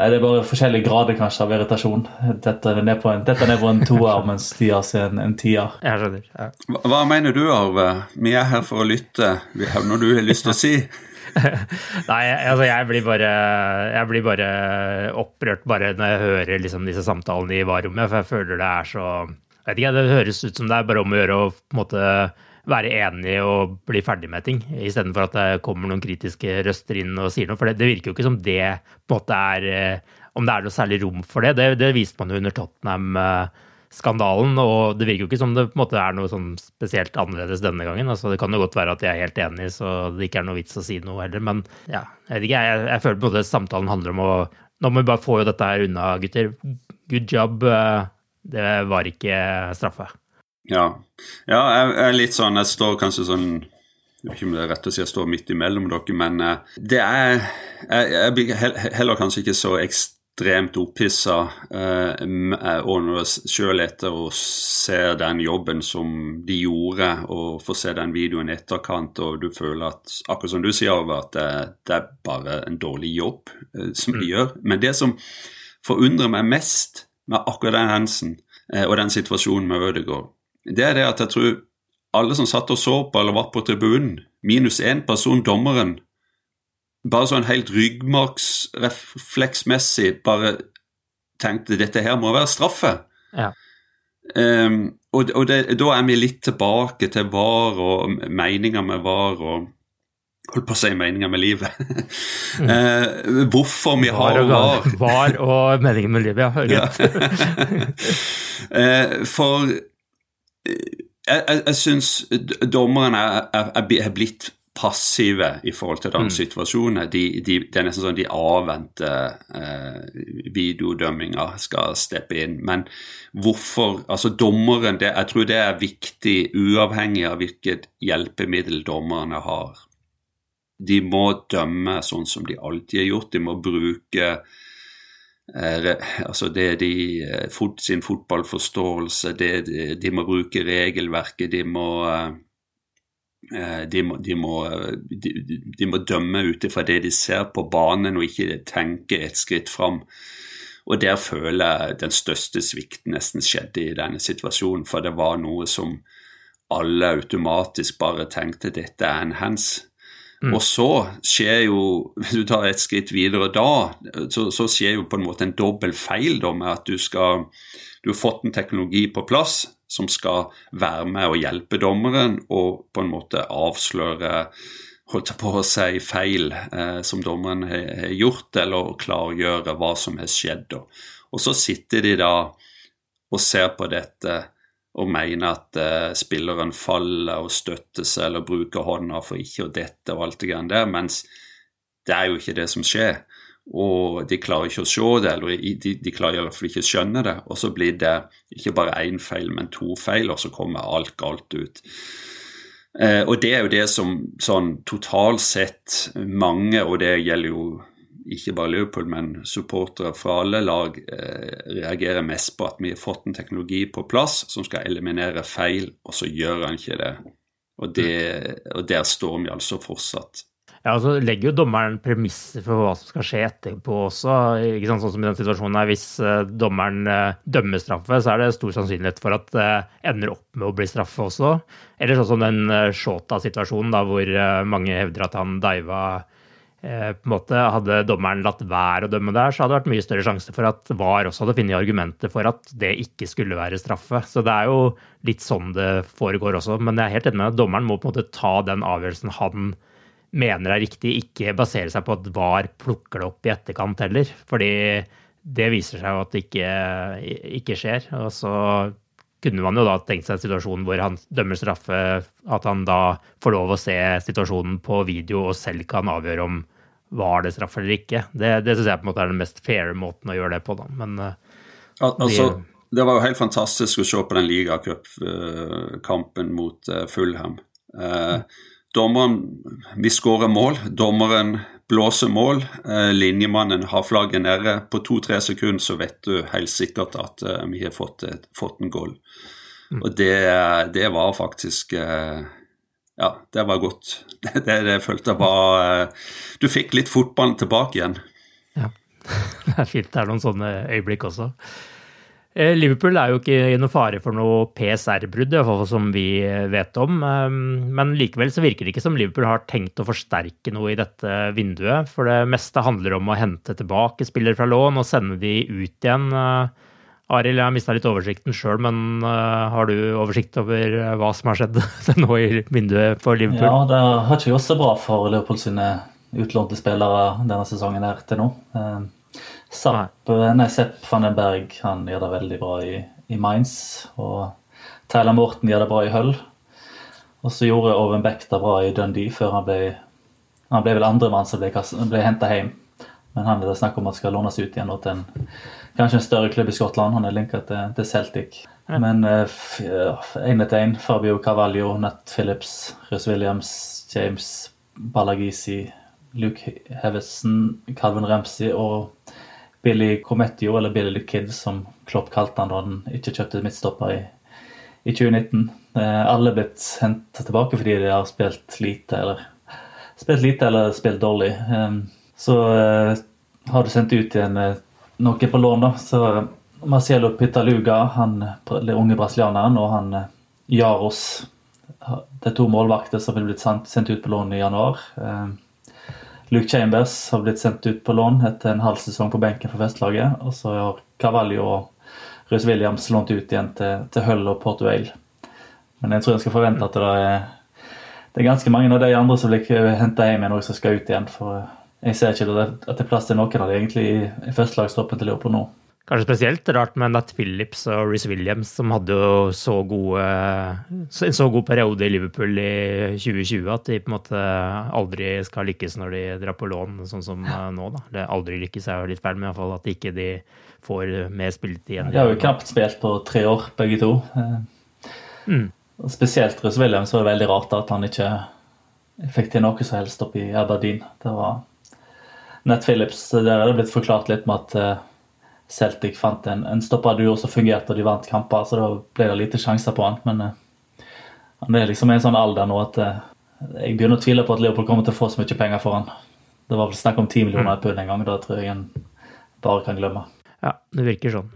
nei, det er bare forskjellige grader kanskje av irritasjon. Dette er ned på en, dette er ned på en toer, [LAUGHS] mens de har sin en tier. Jeg skjønner. Ja. Hva, hva mener du, Arve? Vi er her for å lytte. Vi har noe du har lyst til å si? [LAUGHS] Nei, altså jeg blir bare Jeg blir bare opprørt bare når jeg hører liksom disse samtalene i varerommet, for jeg føler det er så vet ikke, Det høres ut som det er bare om å gjøre å på en måte være enig og bli ferdig med ting, istedenfor at det kommer noen kritiske røster inn og sier noe. For det, det virker jo ikke som det på en måte er Om det er noe særlig rom for det. Det, det viste man jo under Tottenham. Uh, skandalen. Og det virker jo ikke som det på en måte er noe sånn spesielt annerledes denne gangen. altså Det kan jo godt være at jeg er helt enig, så det ikke er noe vits å si noe heller. Men ja, jeg vet ikke, jeg, jeg føler på en måte samtalen handler om å Nå må vi bare få jo dette her unna, gutter. Good job. Det var ikke straffe. Ja. ja jeg er litt sånn Jeg står kanskje sånn jeg vet ikke om det er rett å si jeg står midt imellom dere, men eh, det er Jeg, jeg blir heller kanskje ikke så ekstremt ekstremt opphissa. Eh, og sjøl etter å se den jobben som de gjorde, og får se den videoen i etterkant, og du føler at akkurat som du sier, Arve, at det, det, er bare en dårlig jobb eh, som de mm. gjør. Men det som forundrer meg mest med akkurat den hendelsen eh, og den situasjonen med Ødegaard, det er det at jeg tror alle som satt og så på eller var på tribunen, minus én person, dommeren, bare sånn helt ryggmargsrefleksmessig bare tenkte dette her må være straffe. Ja. Um, og, og det, da er vi litt tilbake til var og meninger med var og Holdt på å si meninger med livet. [LAUGHS] mm. uh, hvorfor vi har var. [LAUGHS] Var og meninger med livet, ja. uh, [LAUGHS] for jeg, jeg, jeg syns dommerne er, er, er blitt passive i forhold til den mm. situasjonen. De, de, det er nesten sånn de avventer eh, videodømminga skal steppe inn. Men hvorfor Altså, dommeren det, Jeg tror det er viktig, uavhengig av hvilket hjelpemiddel dommerne har. De må dømme sånn som de alltid har gjort. De må bruke eh, altså det de, eh, sin fotballforståelse, det, de, de, må bruke regelverket, de må eh, de må, de, må, de, de må, dømme ut ifra det de ser på banen, og ikke tenke et skritt fram. Og der føler jeg den største svikten nesten skjedde i denne situasjonen. For det var noe som alle automatisk bare tenkte dette er en hands. Mm. Og så skjer jo, hvis du tar et skritt videre da, så, så skjer jo på en måte en dobbel feil da med at du skal Du har fått en teknologi på plass som skal være med og hjelpe dommeren og på en måte avsløre holdt jeg på å si feil eh, som dommeren har gjort, eller klargjøre hva som har skjedd. Og så sitter de da og ser på dette og mener at eh, spilleren faller og støtter seg eller bruker hånda for ikke å dette og alt det grann der, mens det er jo ikke det som skjer og de klarer ikke å se det, eller de, de klarer i hvert fall ikke å skjønne det. Og så blir det ikke bare én feil, men to feil, og så kommer alt galt ut. Eh, og det er jo det som sånn totalt sett mange, og det gjelder jo ikke bare Liverpool, men supportere fra alle lag, eh, reagerer mest på at vi har fått en teknologi på plass som skal eliminere feil, og så gjør han ikke det. Og, det, og der står vi altså fortsatt. Ja, altså legger jo dommeren premisser for hva som skal skje etterpå også. ikke sant, Sånn som i den situasjonen her, Hvis uh, dommeren uh, dømmer straffe, så er det stor sannsynlighet for at det uh, ender opp med å bli straffe også. Eller sånn som den Shota-situasjonen, da, hvor mange hevder at han diva på en måte, Hadde dommeren latt være å dømme der, så hadde det vært mye større sjanse for at VAR også hadde funnet argumenter for at det ikke skulle være straffe. Så det er jo litt sånn det foregår også. Men jeg er helt enig med at dommeren må på en måte ta den avgjørelsen han mener er riktig, ikke basere seg på at VAR plukker det opp i etterkant heller. Fordi det viser seg jo at det ikke, ikke skjer. Og så kunne man jo da tenkt seg en situasjon hvor han dømmer straffe, at han da får lov å se situasjonen på video og selv kan avgjøre om var det straff eller ikke. Det, det syns jeg på en måte er den mest fair måten å gjøre det på, da. Men Al altså, det var jo helt fantastisk å se på den ligacupkampen mot uh, Fulham. Uh, Dommeren Vi skårer mål. Dommeren blåser mål. Eh, linjemannen har flagget nede. På to-tre sekunder så vet du helt sikkert at eh, vi har fått, fått en goal. Mm. Og det, det, var faktisk eh, Ja, det var godt. [LAUGHS] Det, det, det jeg følte var Du fikk litt fotballen tilbake igjen. Ja. [LAUGHS] Det er fint det er noen sånne øyeblikk også. Eh, Liverpool er jo ikke i noe fare for noe PSR-brudd, som vi vet om. Eh, men likevel så virker det ikke som Liverpool har tenkt å forsterke noe i dette vinduet. For det meste handler om å hente tilbake spillere fra lån og sende de ut igjen. Eh, Arild, jeg har mista litt oversikten sjøl, men har du oversikt over hva som har skjedd [LAUGHS] nå i vinduet for Liverpool? Ja, det har ikke gjort så bra for Liverpool sine utlånte spillere denne sesongen her til nå. Zapp, nei, Sepp van den Berg han gjør det veldig bra i, i Mainz. Og Tyler Morten gjør det bra i Hull. Og så gjorde Oven Beck det bra i Dundee før han ble Han ble vel andremann som ble, ble henta hjem. Men han er det snakk om at skal lånes ut igjen til en, kanskje en større klubb i Skottland. Han er linka til, til, Celtic. Ja. Men én etter én. Fabio Cavallo, Nat Phillips, Russ Williams, James Balagisi, Luke Hevesen, Calvin Ramsey og Billy Cometio, eller Billy the Kid, som Klopp kalte han da han ikke kjøpte midtstopper i, i 2019. Eh, alle er blitt hentet tilbake fordi de har spilt lite eller spilt lite eller spilt dårlig. Eh, så eh, har du sendt ut igjen noe på lån, da. Så Marcelo Pitaluga, han den unge brasilianeren, og han Jaros Det er to målvakter som er blitt sendt ut på lån i januar. Luke Chambers har blitt sendt ut på lån etter en halv sesong på benken for festlaget. Og så har Cavalio og Røs Williams lånt ut igjen til, til Hull og Port Vale. Men jeg tror jeg skal forvente at det er, det er ganske mange av de andre som blir henta hjem igjen og som skal ut igjen. For jeg ser ikke at det er plass til noen av de egentlig i førstelagstroppen til Liverpool nå. Kanskje spesielt rart med Nat Phillips og Reece Williams, som hadde jo så gode, en så god periode i Liverpool i 2020 at de på en måte aldri skal lykkes når de drar på lån, sånn som nå. da. Det aldri lykkes er jo litt feil, men iallfall at ikke de får mer spilletid igjen. De har jo knapt spilt på tre år, begge to. Mm. Spesielt Reece Williams var det veldig rart at han ikke fikk til noe som helst oppe i Aberdeen. Det var Nat Phillips, der er det blitt forklart litt med at eh, Celtic fant en, en stopperduo som fungerte, og de vant kamper. Så da ble det lite sjanser på han. Men uh, han er liksom i en sånn alder nå at uh, jeg begynner å tvile på at Liverpool kommer til å få så mye penger for han. Det var vel snakk om 10 millioner i pund en gang. Da tror jeg en bare kan glemme. Ja, det virker sånn.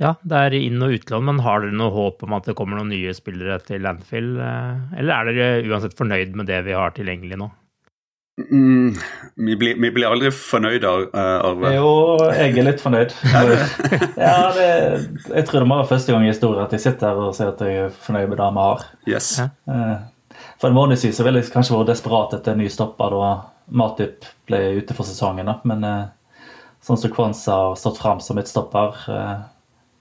Ja, det er inn- og utlån, men har dere noe håp om at det kommer noen nye spillere til Landfill? Eh, eller er dere uansett fornøyd med det vi har tilgjengelig nå? Mm, vi, blir, vi, blir, aldri fornøyd, uh, Arve. Jo, jeg er litt fornøyd. [LAUGHS] ja, det, jeg tror det må være første gang i historien at jeg sitter her og sier at jeg er fornøyd med det vi har. Yes. Uh, for en måned siden så ville jeg kanskje vært desperat etter en ny stopper da Matip ble ute for sesongen. Da. Men uh, sånn som Kwanza har stått fram som et stopper,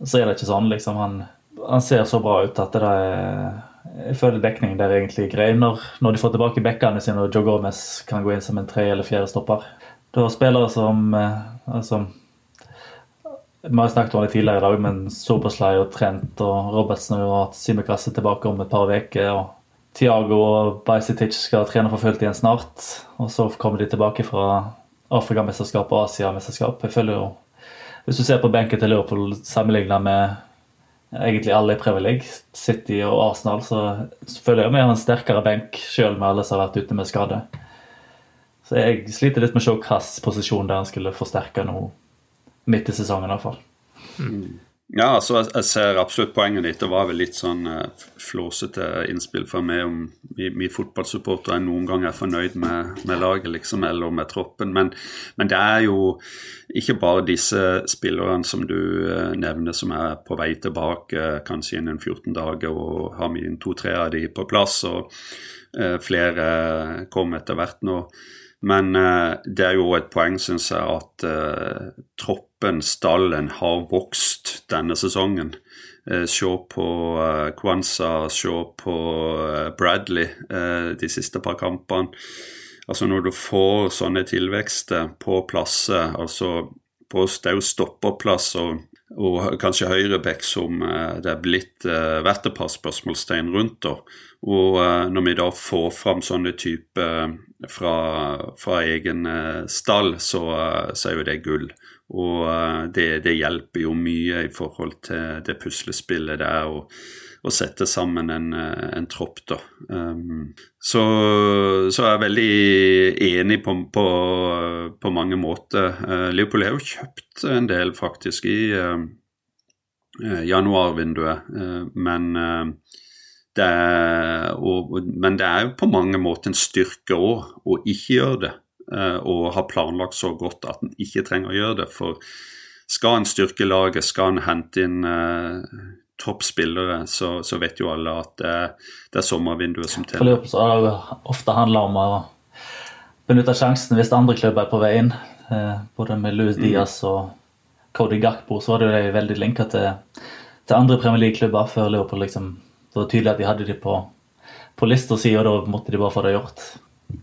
så er det ikke sånn. Liksom. Han, han ser så bra ut at det er jeg føler dekningen der er egentlig grei når, når de får tilbake bekkene sine og Joe Gomez kan gå inn som en tre- eller fjerde stopper. Da spillere som eh, altså, Vi har snakket om det tidligere i dag, men Soberslay og Trent og Robertsen har hatt Simekasse tilbake om et par uker. og Tiago og Bajsetic skal trene for fullt igjen snart. Og så kommer de tilbake fra Afrikamesterskap og Asiamesterskap. Jeg Hvis du ser på benken til Liverpool sammenligna med egentlig alle i Premier City og Arsenal, så føler jeg har en sterkere benk selv med alle som har vært ute med skade. Så jeg sliter litt med å se hvilken posisjon der han skulle forsterke noe midt i sesongen. i hvert fall. Mm. Ja, altså jeg ser absolutt poenget ditt. Det var vel litt sånn uh, flåsete innspill fra meg om vi, vi fotballsupportere noen gang er fornøyd med, med, laget liksom, eller med troppen. Men, men, det er jo ikke bare disse spillerne som du uh, nevner som er på vei tilbake uh, kanskje innen 14 dager, og har vi to-tre av de på plass, og flere kommer etter hvert nå. Men uh, det er jo et poeng, syns jeg, at uh, troppen, stallen, har vokst denne sesongen. Uh, se på uh, Kwanza, se på Bradley de siste par kampene. Altså Når du får sånne tilvekster på plasser, altså på det stopperplass og, og kanskje høyreback som det er blitt verdt et par spørsmålstegn rundt. da, og når vi da får fram sånne typer fra, fra egen eh, stall, så, så, er jo det gull. Og eh, det, det, hjelper jo mye i forhold til det puslespillet det er å, å sette sammen en, eh, en tropp, da. Um, så, så er jeg veldig enig på, på, på mange måter. Uh, Leopold har jo kjøpt en del, faktisk, i uh, januarvinduet, uh, men det er, og, men det er jo på mange måter en styrke òg å ikke gjøre det. Og ha planlagt så godt at en ikke trenger å gjøre det. For skal en styrke laget, skal en hente inn toppspillere, så, så, vet jo alle at det, det er sommervinduet som teller. For så har det ofte handla om å benytte sjansen hvis andre klubber er på vei inn. Uh, både med Louis mm. Diaz og Cody Gakpo så var det jo de veldig linka til, til andre Premier League-klubber før Liverpool liksom det var tydelig at de hadde de på, på lista si, og da måtte de bare få det gjort.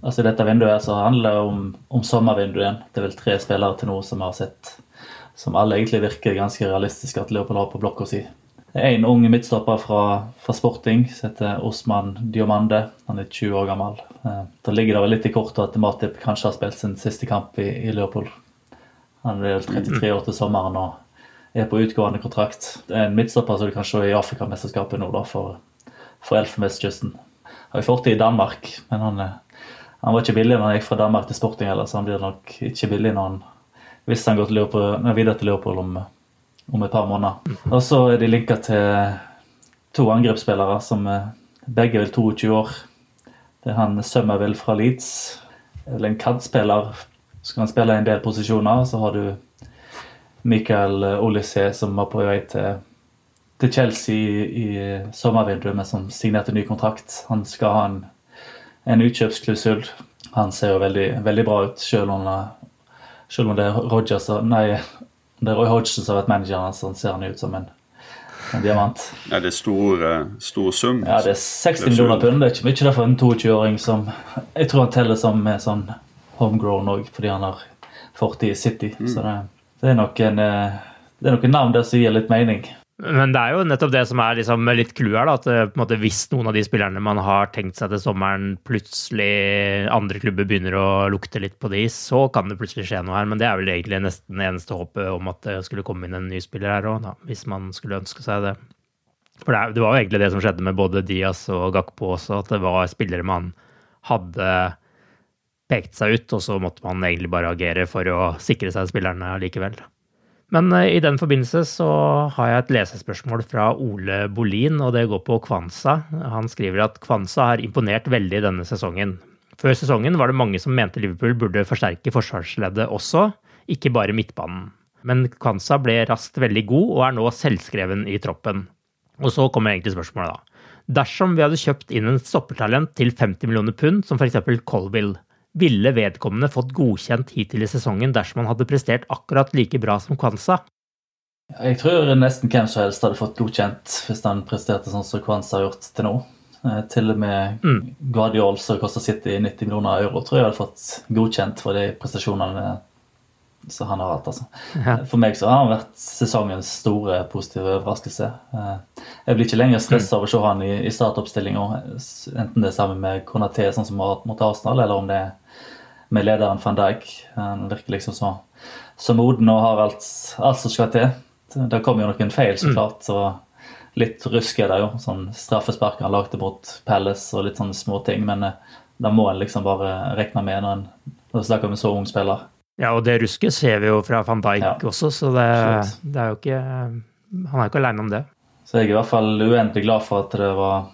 Altså Dette vinduet så handler det om, om sommervinduet igjen. Det er vel tre spillere til nå som har sett som alle egentlig virker ganske realistiske at Leopold har på blokka si. Det en ung midtstopper fra, fra, Sporting som heter Osman Diomande. Han er 20 år gammel. Eh, da ligger det vel litt i kortet at Matip kanskje har spilt sin siste kamp i, i Leopold. Han er 33 år til sommeren og er på utgående kontrakt. Det er en midtstopper som du kan se i Afrikamesterskapet nå, da, for, for Elfenbenskysten. Har jo fortid i Danmark, men han, han, var ikke billig når han gikk fra Danmark til Sporting heller, så han blir nok ikke billig når han, hvis han går videre til Leopold om, om, et par måneder. Og så er de linka til to angrepsspillere som eh, begge er vel 22 år. Det er han Summerville fra Leeds. Eller en CAD-spiller. Så kan han spille i en del posisjoner. Så har du Michael Olysée som var på vei til, til Chelsea i, i sommervinduet, men som signerte ny kontrakt. Han skal ha en, en utkjøpsklusul. Han ser jo veldig, veldig bra ut, selv om, om det er Rogers Nei, det er Roy Hodgson som har vært manageren hans, så ser han ut som en, en diamant. Ja, det er stor, eh, stor sum. Ja, det er 60 millioner pund. Det er ikke mye derfor en 22-åring som Jeg tror han teller som sånn homegrown òg, fordi han har fortid i City. Mm. så det det er nok en, det er noen navn der som gir litt mening. Men det er jo nettopp det som er liksom litt clou her. at eh, måte, Hvis noen av de spillerne man har tenkt seg til sommeren, plutselig andre klubber begynner å lukte litt på de, så kan det plutselig skje noe her. Men det er vel egentlig nesten eneste håpet om at det skulle komme inn en ny spiller her òg, hvis man skulle ønske seg det. For det, det, var jo egentlig det som skjedde med både Diaz og Gakpo også, at det var spillere man hadde pekt seg ut, og så måtte man egentlig bare agere for å sikre seg spillerne likevel. Men eh, i den forbindelse så har jeg et lesespørsmål fra Ole Bolin, og det går på Kvansa. Han skriver at Kvansa har imponert veldig denne sesongen. Før sesongen var det mange som mente Liverpool burde forsterke forsvarsleddet også, ikke bare midtbanen. Men Kvansa ble raskt veldig god og er nå selvskreven i troppen. Og så kommer egentlig spørsmålet, da. Dersom vi hadde kjøpt inn en stoppertalent til 50 millioner pund, som f.eks. Colville, ville vedkommende fått godkjent hittil i sesongen dersom han hadde prestert akkurat like bra som Kwanza? Jeg tror nesten hvem som helst hadde fått godkjent hvis han presterte sånn som Kwanza har gjort til nå. Eh, til og med mm. Guardiol, som koster City 90 millioner euro, tror jeg hadde fått godkjent for de prestasjonene som han har alt, Altså. Ja. For meg så har han vært sesongens store positive overraskelse. Eh, jeg blir ikke lenger stressa av å se han i, i startoppstillinga, enten det er sammen med Konaté, sånn som mot Arsenal, eller om det er med lederen van Dijk. Han virker liksom så, så moden og har alt, alt som skal til. Det kom jo noen feil, så mm. klart. så Litt rusk er det jo. sånn Straffespark han lagde mot Palace og litt sånne småting. Men eh, da må en liksom bare regne med når en snakker om en så ung spiller. Ja, og det rusket ser vi jo fra van Dijk Ja. også, så det, det er jo ikke Han er jo ikke aleine om det. Så jeg er i hvert fall uendelig glad for at det var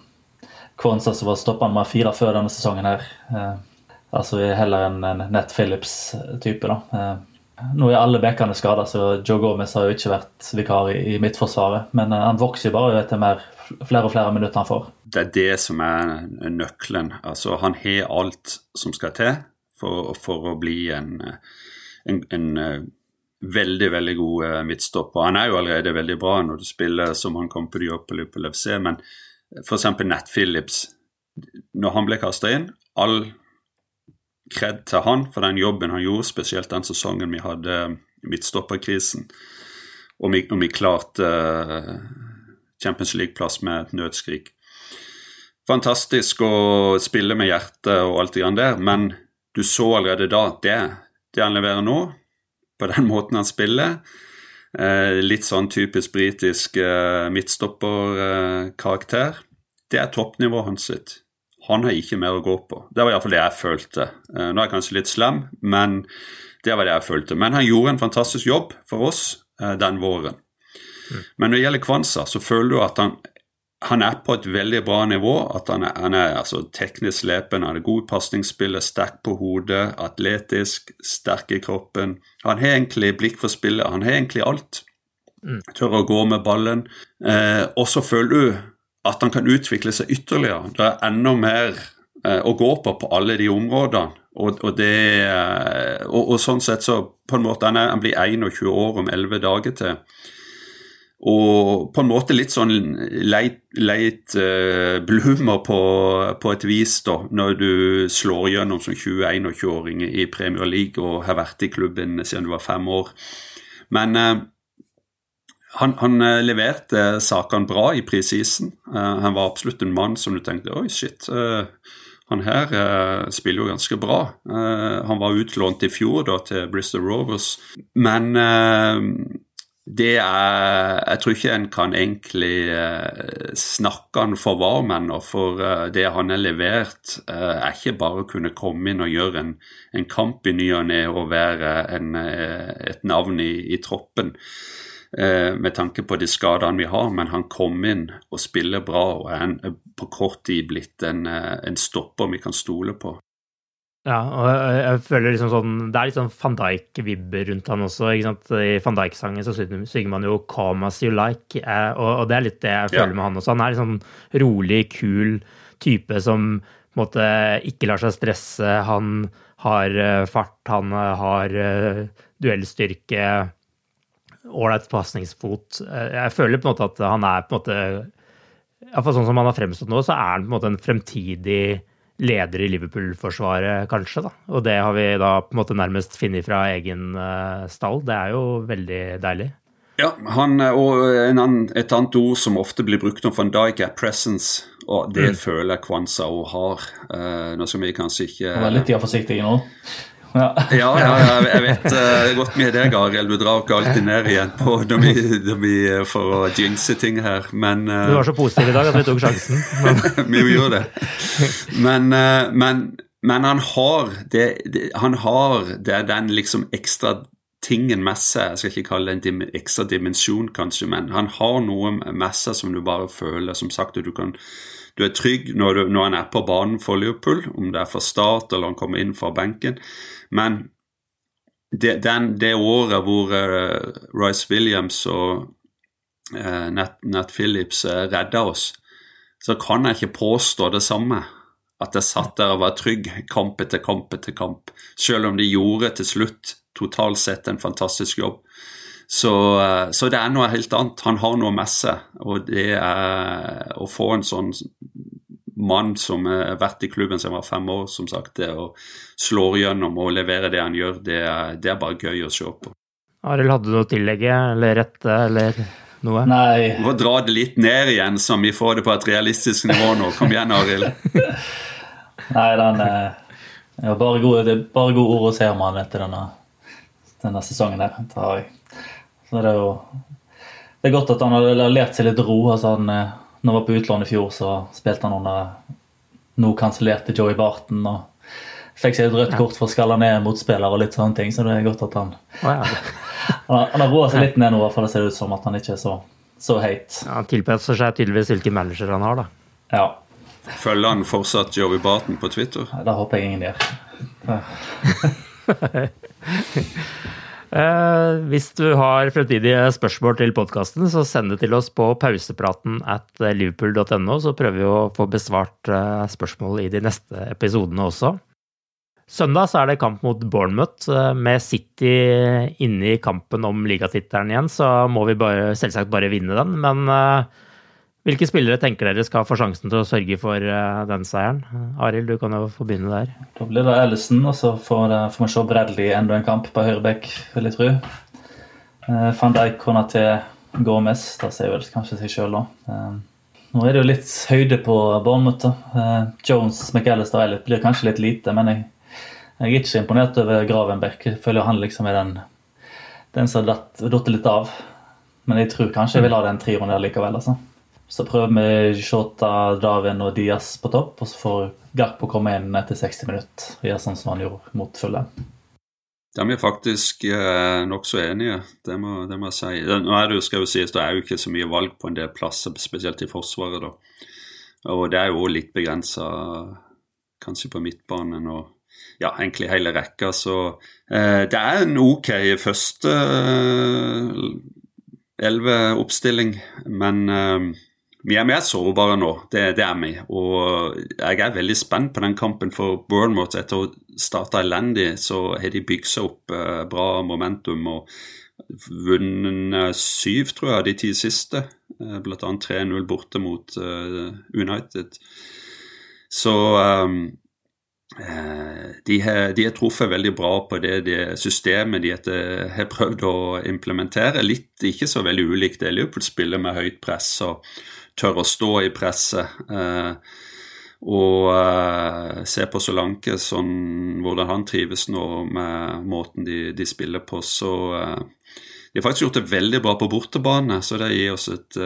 Kwanza som var stoppa nummer fire før denne sesongen her. Eh, altså heller en, en Nett Phillips-type, da. Eh, nå er alle bekkene skada, så Joe Gomez har jo ikke vært vikar i, i Midtforsvaret. Men eh, han vokser jo bare etter mer, flere og flere minutter han får. Det er det som er nøkkelen. Altså, han har alt som skal til for, for å bli en, en, en eh, veldig veldig god eh, midtstopper. Han er jo allerede veldig bra når du spiller som han kom på oppe på FC, men f.eks. Nat Phillips Når han ble kasta inn, all kred til han for den jobben han gjorde, spesielt den sesongen vi hadde midtstopperkrisen, og vi, og vi klarte eh, Champions League-plass med et nødskrik. Fantastisk å spille med hjertet og alt det grann der, men du så allerede da det, det han leverer nå, på den [LAUGHS] måten han spiller eh, Litt sånn typisk britisk eh, midtstopperkarakter. det er toppnivået hans sitt. Han har ikke mer å gå på. Det var iallfall det jeg følte. Eh, nå er jeg kanskje litt slem, men det var det jeg følte. Men han gjorde en fantastisk jobb for oss den våren. Men når det gjelder Kwanza, så føler du at han, han er på et veldig bra nivå. At han er, han er altså, teknisk slepen, han er god i pasningsspillet, sterk på hodet, atletisk, sterk i kroppen. Han har egentlig blikk for spillet, han har egentlig alt. Tør å gå med ballen. Eh, og så føler du at han kan utvikle seg ytterligere. Det er enda mer eh, å gå på på alle de områdene. Og, og, det, eh, og, og sånn sett så på en måte Han, er, han blir 21 år om 11 dager til. Og på en måte litt sånn leit, uh, bloomer på, på, et vis, da, når du slår gjennom som 21-åring i Premier League og har vært i klubben siden du var fem år. Men uh, han, han uh, leverte sakene bra i preseason. han var absolutt en mann som du tenkte oi, shit. han her spiller jo ganske bra. han var utlånt i fjor da, til Bristol Rovers, men det er Jeg tror ikke en kan egentlig eh, snakke han for varm ennå, for eh, det han har levert, eh, er ikke bare å kunne komme inn og gjøre en, en kamp i ny og ne og være en, et navn i, i troppen. Med tanke på de skadene vi har, men han kom inn og spiller bra og er på kort tid blitt en, en stopper vi kan stole på. Ja, og jeg- føler liksom sånn Det er litt sånn van Dijk-vibber rundt han også. ikke sant? I van Dijk-sangen så synger man jo 'Calm as you like', eh, og, det er litt det jeg Ja. føler med han også. Han er litt sånn rolig, kul type som på en måte ikke lar seg stresse. Han har eh, fart, han eh, har duellstyrke, ålreit pasningsfot. Jeg føler på en måte at han er på en måte Iallfall sånn som han har fremstått nå, så er han på en måte en fremtidig leder i Liverpool-forsvaret, kanskje. da. Og det har vi da på en måte nærmest funnet fra egen eh, stall. Det er jo veldig deilig. Ja, han, og en annen, et annet ord som ofte blir brukt om van Dijk, er presence. Og det Mm. føler jeg Kwanza òg har. Eh, nå skal vi kanskje ikke Han var litt forsiktig nå. Ja. Ja, ja, jeg vet uh, godt med deg, Arild. Du drar ikke alltid ned igjen på når vi, når vi eh, for å jinxe ting her, men uh, Du var så positiv i dag at vi tok sjansen. Men, [LAUGHS] vi gjorde det. Men, uh, men, men han har det, det Han har det den liksom ekstra tingen med seg. Jeg skal ikke kalle det en dim, ekstra dimensjon, kanskje, men han har noe med seg som du bare føler. Som sagt, du kan du er trygg når, du, når han er på banen for Liverpool, om det er for start eller han kommer inn fra benken. Men det, den, det året hvor uh, Rice Williams og uh, Nat, Nat Phillips uh, redda oss, så kan jeg ikke påstå det samme. At jeg satt der og var trygg kamp etter kamp etter kamp. Selv om de gjorde til slutt totalt sett en fantastisk jobb. Så, så det er noe helt annet. Han har noe med seg, og det er å få en sånn mann som har vært i klubben siden han var fem år, som sagt, det å slå gjennom og levere det han gjør, det er, det er bare gøy å se på. Arild, hadde du noe å tillegge eller rette eller noe? Nei. Vi må dra det litt ned igjen, så vi får det på et realistisk nivå nå. Kom igjen, Arild. [LAUGHS] Nei, den eh, ja, bare, gode, det er bare gode ord å se om han etter denne, denne sesongen der, tar jeg. Så det er jo Det er godt at han har lært seg litt ro. altså han eh, når han var på utlån i fjor, så spilte han under nå kansellerte Joey Barton. og fikk seg et rødt kort for å skalle ned motspiller og litt sånne ting, så det er godt at han ja. Han, [LAUGHS] han har roa seg litt ned nå, i hvert fall det ser ut som at han ikke er så, så heit. Ja, Han tilpasser seg tydeligvis hvilken manager han har, da. Ja. Følger han fortsatt Joey Barton på Twitter? Det håper jeg ingen gjør. [LAUGHS] [LAUGHS] Eh, hvis du har fremtidige spørsmål til podkasten, så send det til oss på pausepraten at liverpool.no, så prøver vi å få besvart eh, spørsmål i de neste episodene også. Søndag så er det kamp mot Bournemouth. Eh, Med City inne i kampen om ligatittelen igjen, så må vi bare, selvsagt bare vinne den. Men hvilke spillere tenker dere skal få sjansen til å sørge for eh, den seieren? Arild, du kan jo få begynne der. Da blir det Ellison, og så får, vi se Bradley enda en kamp på høyrebekk, vil jeg tro. Eh, Van Dijk, Konaté, Gomez. Det sier vel kanskje seg sjøl, da. Eh, nå er det jo litt høyde på Bournemouth. Eh, Jones, McAllister Elliot blir kanskje litt lite, men jeg, jeg er ikke imponert over Gravenberg. Jeg føler han liksom er den, den som har datt litt av. Men jeg tror kanskje jeg vil ha den trioen der likevel. altså. Så prøver vi Shota, Darwin og Diaz på topp, og så får Garpo komme inn etter 60 minutter og gjøre sånn som han gjorde mot Fulham. Der er vi faktisk eh, nokså enige, det må, det må jeg si. Nå er det jo, skal jo sies, det er jo ikke så mye valg på en del plasser, spesielt i Forsvaret. da. Og det er jo litt begrensa, kanskje på midtbanen og ja, egentlig hele rekka. Så eh, det er en ok første elleve-oppstilling, men eh, vi er mer sårbare nå, det, det er vi. Og jeg er veldig spent på den kampen for Bournemouth. Etter å starte elendig, så har de bygd seg opp eh, bra momentum og vunnet syv, tror jeg, de ti siste. Eh, blant annet 3-0 borte mot eh, United. Så um, eh, de har, de har truffet veldig bra på det, det systemet de har prøvd å implementere. Litt ikke så veldig ulikt det Liverpool spiller med høyt press og tør å stå i presset. Eh, og eh, se på Solanke, sånn, hvordan han trives nå med måten de, de spiller på. Så eh, de har faktisk gjort det veldig bra på bortebane, så det gir oss et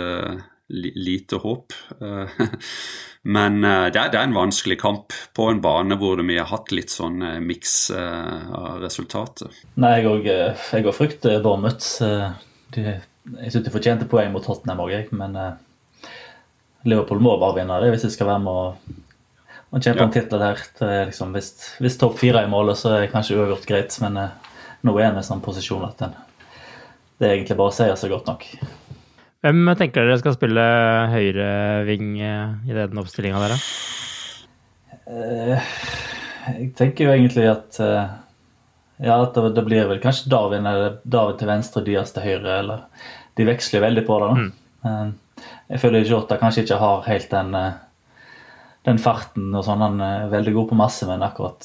lite håp. [LAUGHS] Men det, er, det er en vanskelig kamp på en bane hvor vi har hatt litt sånn miks av resultater. Nei, jeg òg frykter Bournemouth. Jeg syns de fortjente poeng mot Tottenham òg, men Liverpool må bare vinne det hvis de skal være med å, og kjempe Ja. om titler der. Det er liksom, hvis hvis topp fire er i målet, så er kanskje uavgjort greit, men eh, nå er vi i sånn posisjon at den, det er egentlig bare å seie seg godt nok. Hvem tenker dere skal spille høyreving eh, i den oppstillinga der, da? Eh, jeg tenker jo egentlig at eh, Ja, at det, det blir vel kanskje Darwin eller David til venstre, Dias til høyre, eller De veksler jo veldig på det. da. Eh, jeg føler Jota kanskje ikke har helt den, eh, den farten og sånn. Han er veldig god på masse, men akkurat,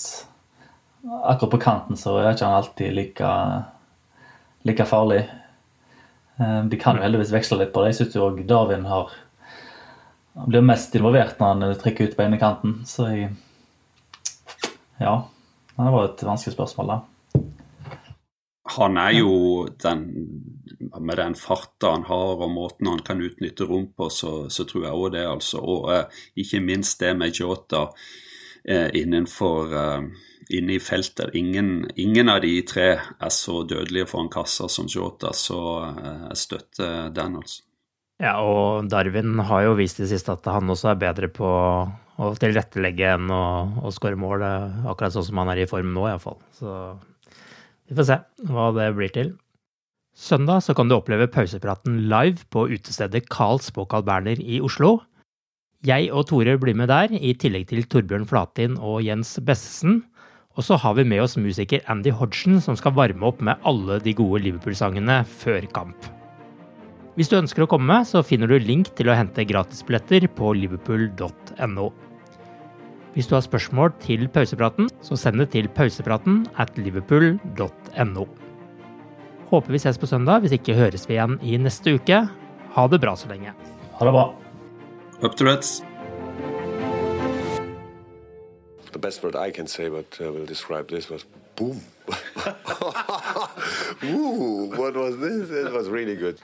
akkurat på kanten så er ikke han alltid like, like farlig. Eh, De kan jo heldigvis veksle litt på det. Jeg syns òg Darwin har blir mest involvert når han trekker ut på ene kanten. Så jeg Ja. Det var et vanskelig spørsmål, da. Han er jo den Med den farta han har og måten han kan utnytte rom på, så, så tror jeg òg det, altså. Og eh, ikke minst det med Jota eh, innenfor eh, inne i feltet. Ingen, ingen av de tre er så dødelige foran kassa som Jota, så eh, jeg støtter den, altså. Ja, og Darwin har jo vist i det siste at han også er bedre på å tilrettelegge enn å, å skåre mål, eh, akkurat sånn som han er i form nå, iallfall. Så vi får se hva det blir til. Søndag så kan du oppleve pausepraten live på utestedet Carls på Berner i Oslo. Jeg og Tore blir med der, i tillegg til Torbjørn Flatin og Jens Bessesen. Og så har vi med oss musiker Andy Hodgson, som skal varme opp med alle de gode Liverpool-sangene før kamp. Hvis du ønsker å komme, så finner du link til å hente gratisbilletter på liverpool.no. Hvis du har spørsmål til pausepraten, så send det til pausepraten at liverpool.no. Håper vi ses på søndag, hvis ikke høres vi igjen i neste uke. Ha det bra så lenge. Ha det bra. Up to reds. The best word I can say, but uh, will describe this was boom. [LAUGHS] Ooh, what was this? It was really good.